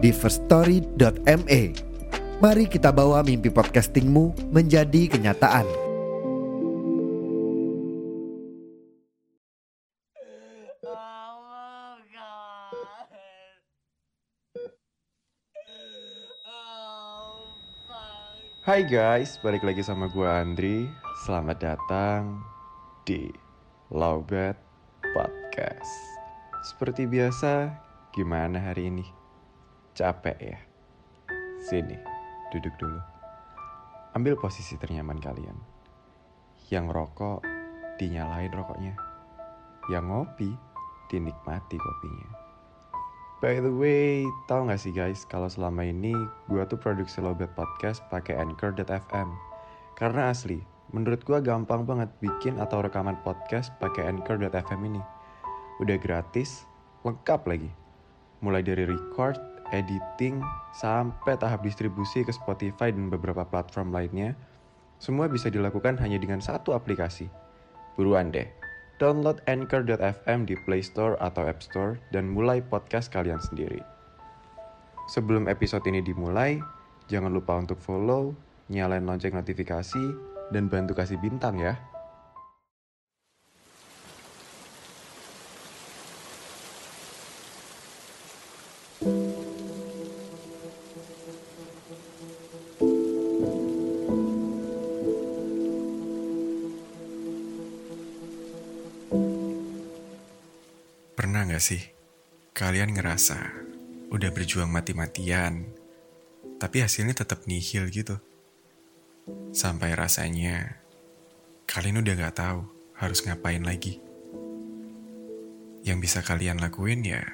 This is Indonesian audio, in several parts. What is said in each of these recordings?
di firststory.me. Mari kita bawa mimpi podcastingmu menjadi kenyataan. Hai guys, balik lagi sama gue Andri. Selamat datang di Lowbat Podcast. Seperti biasa, gimana hari ini? Capek ya? Sini, duduk dulu. Ambil posisi ternyaman kalian. Yang rokok, dinyalain rokoknya. Yang ngopi, dinikmati kopinya. By the way, tau gak sih guys, kalau selama ini gue tuh produksi Lobet Podcast pakai Anchor.fm. Karena asli, menurut gue gampang banget bikin atau rekaman podcast pakai Anchor.fm ini. Udah gratis, lengkap lagi. Mulai dari record, editing, sampai tahap distribusi ke Spotify dan beberapa platform lainnya, semua bisa dilakukan hanya dengan satu aplikasi. Buruan deh, download Anchor.fm di Play Store atau App Store dan mulai podcast kalian sendiri. Sebelum episode ini dimulai, jangan lupa untuk follow, nyalain lonceng notifikasi, dan bantu kasih bintang ya. Gak sih kalian ngerasa udah berjuang mati-matian, tapi hasilnya tetap nihil gitu? Sampai rasanya kalian udah gak tahu harus ngapain lagi. Yang bisa kalian lakuin ya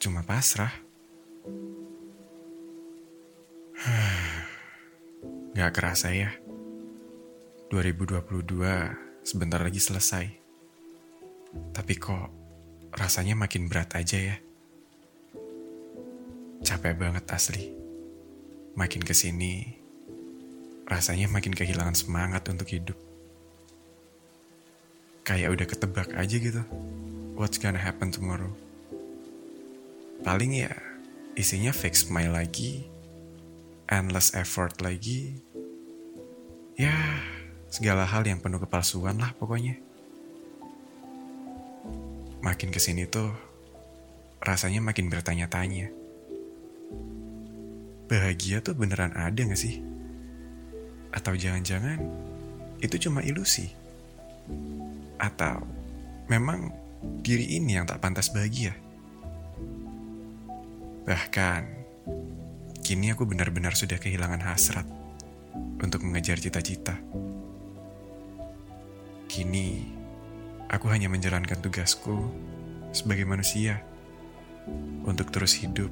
cuma pasrah. gak kerasa ya, 2022 sebentar lagi selesai. Tapi kok rasanya makin berat aja ya. Capek banget asli. Makin ke sini, rasanya makin kehilangan semangat untuk hidup. Kayak udah ketebak aja gitu. What's gonna happen tomorrow? Paling ya, isinya fake smile lagi, endless effort lagi. Ya, segala hal yang penuh kepalsuan lah pokoknya makin ke sini tuh rasanya makin bertanya-tanya. Bahagia tuh beneran ada gak sih? Atau jangan-jangan itu cuma ilusi? Atau memang diri ini yang tak pantas bahagia? Bahkan, kini aku benar-benar sudah kehilangan hasrat untuk mengejar cita-cita. Kini, aku hanya menjalankan tugasku sebagai manusia untuk terus hidup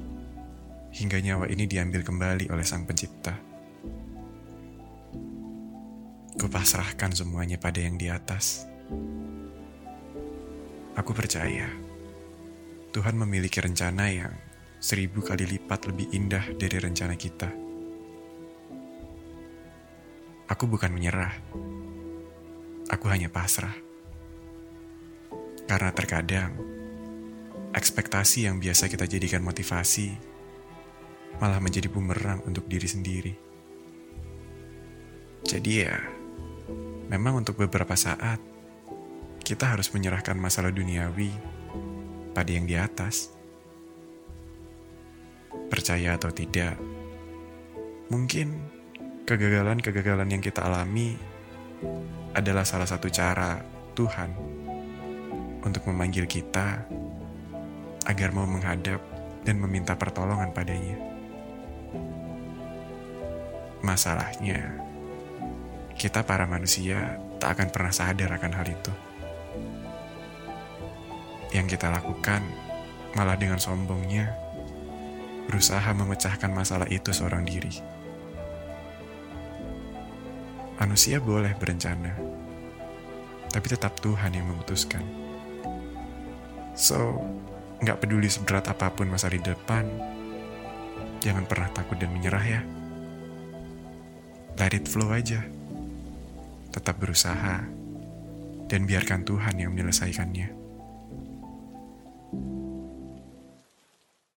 hingga nyawa ini diambil kembali oleh Sang Pencipta. Kupasrahkan semuanya pada yang di atas. Aku percaya Tuhan memiliki rencana yang seribu kali lipat lebih indah dari rencana kita. Aku bukan menyerah. Aku hanya pasrah. Karena terkadang, ekspektasi yang biasa kita jadikan motivasi malah menjadi bumerang untuk diri sendiri. Jadi ya, memang untuk beberapa saat, kita harus menyerahkan masalah duniawi pada yang di atas. Percaya atau tidak, mungkin kegagalan-kegagalan yang kita alami adalah salah satu cara Tuhan untuk memanggil kita agar mau menghadap dan meminta pertolongan padanya. Masalahnya, kita para manusia tak akan pernah sadar akan hal itu. Yang kita lakukan malah dengan sombongnya berusaha memecahkan masalah itu seorang diri. Manusia boleh berencana, tapi tetap Tuhan yang memutuskan. So, nggak peduli seberat apa pun masa di depan, jangan pernah takut dan menyerah ya. Let it flow aja. Tetap berusaha, dan biarkan Tuhan yang menyelesaikannya.